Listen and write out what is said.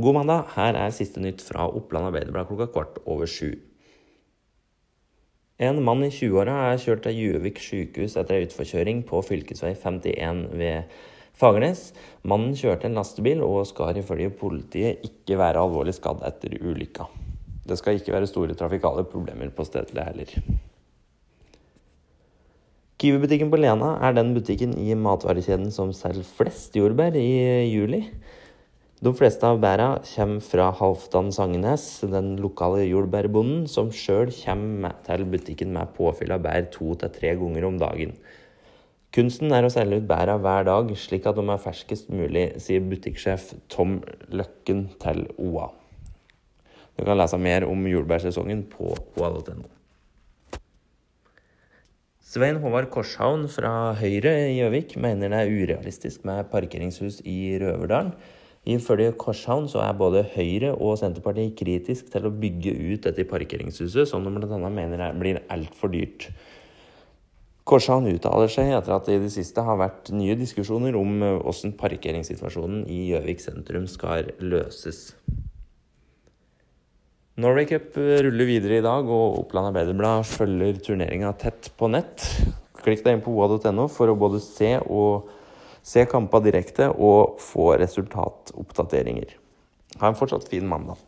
God mandag. Her er siste nytt fra Oppland Arbeiderblad klokka kvart over sju. En mann i 20-åra er kjørt til Gjøvik sykehus etter ei utforkjøring på fv. 51 ved Fagernes. Mannen kjørte en lastebil og skal ifølge politiet ikke være alvorlig skadd etter ulykka. Det skal ikke være store trafikale problemer på stedet heller. Kiwi-butikken på Lena er den butikken i matvarekjeden som selger flest jordbær i juli. De fleste av bæra kommer fra Halvdan Sangenes, den lokale jordbærbonden, som sjøl kommer til butikken med påfyll av bær to til tre ganger om dagen. Kunsten er å selge ut bæra hver dag, slik at de er ferskest mulig, sier butikksjef Tom Løkken til OA. Du kan lese mer om jordbærsesongen på oa.no. Svein Håvard Korshavn fra Høyre i Gjøvik mener det er urealistisk med parkeringshus i Røverdalen. Ifølge Korshavn så er både Høyre og Senterpartiet kritisk til å bygge ut dette parkeringshuset, som de bl.a. mener blir altfor dyrt. Korshavn uttaler seg etter at det i det siste har vært nye diskusjoner om hvordan parkeringssituasjonen i Gjøvik sentrum skal løses. Norway Cup ruller videre i dag, og Oppland Arbeiderblad følger turneringa tett på nett. Klikk deg inn på oa.no for å både se og se kampa direkte og få resultatoppdateringer. Ha en fortsatt fin mandag.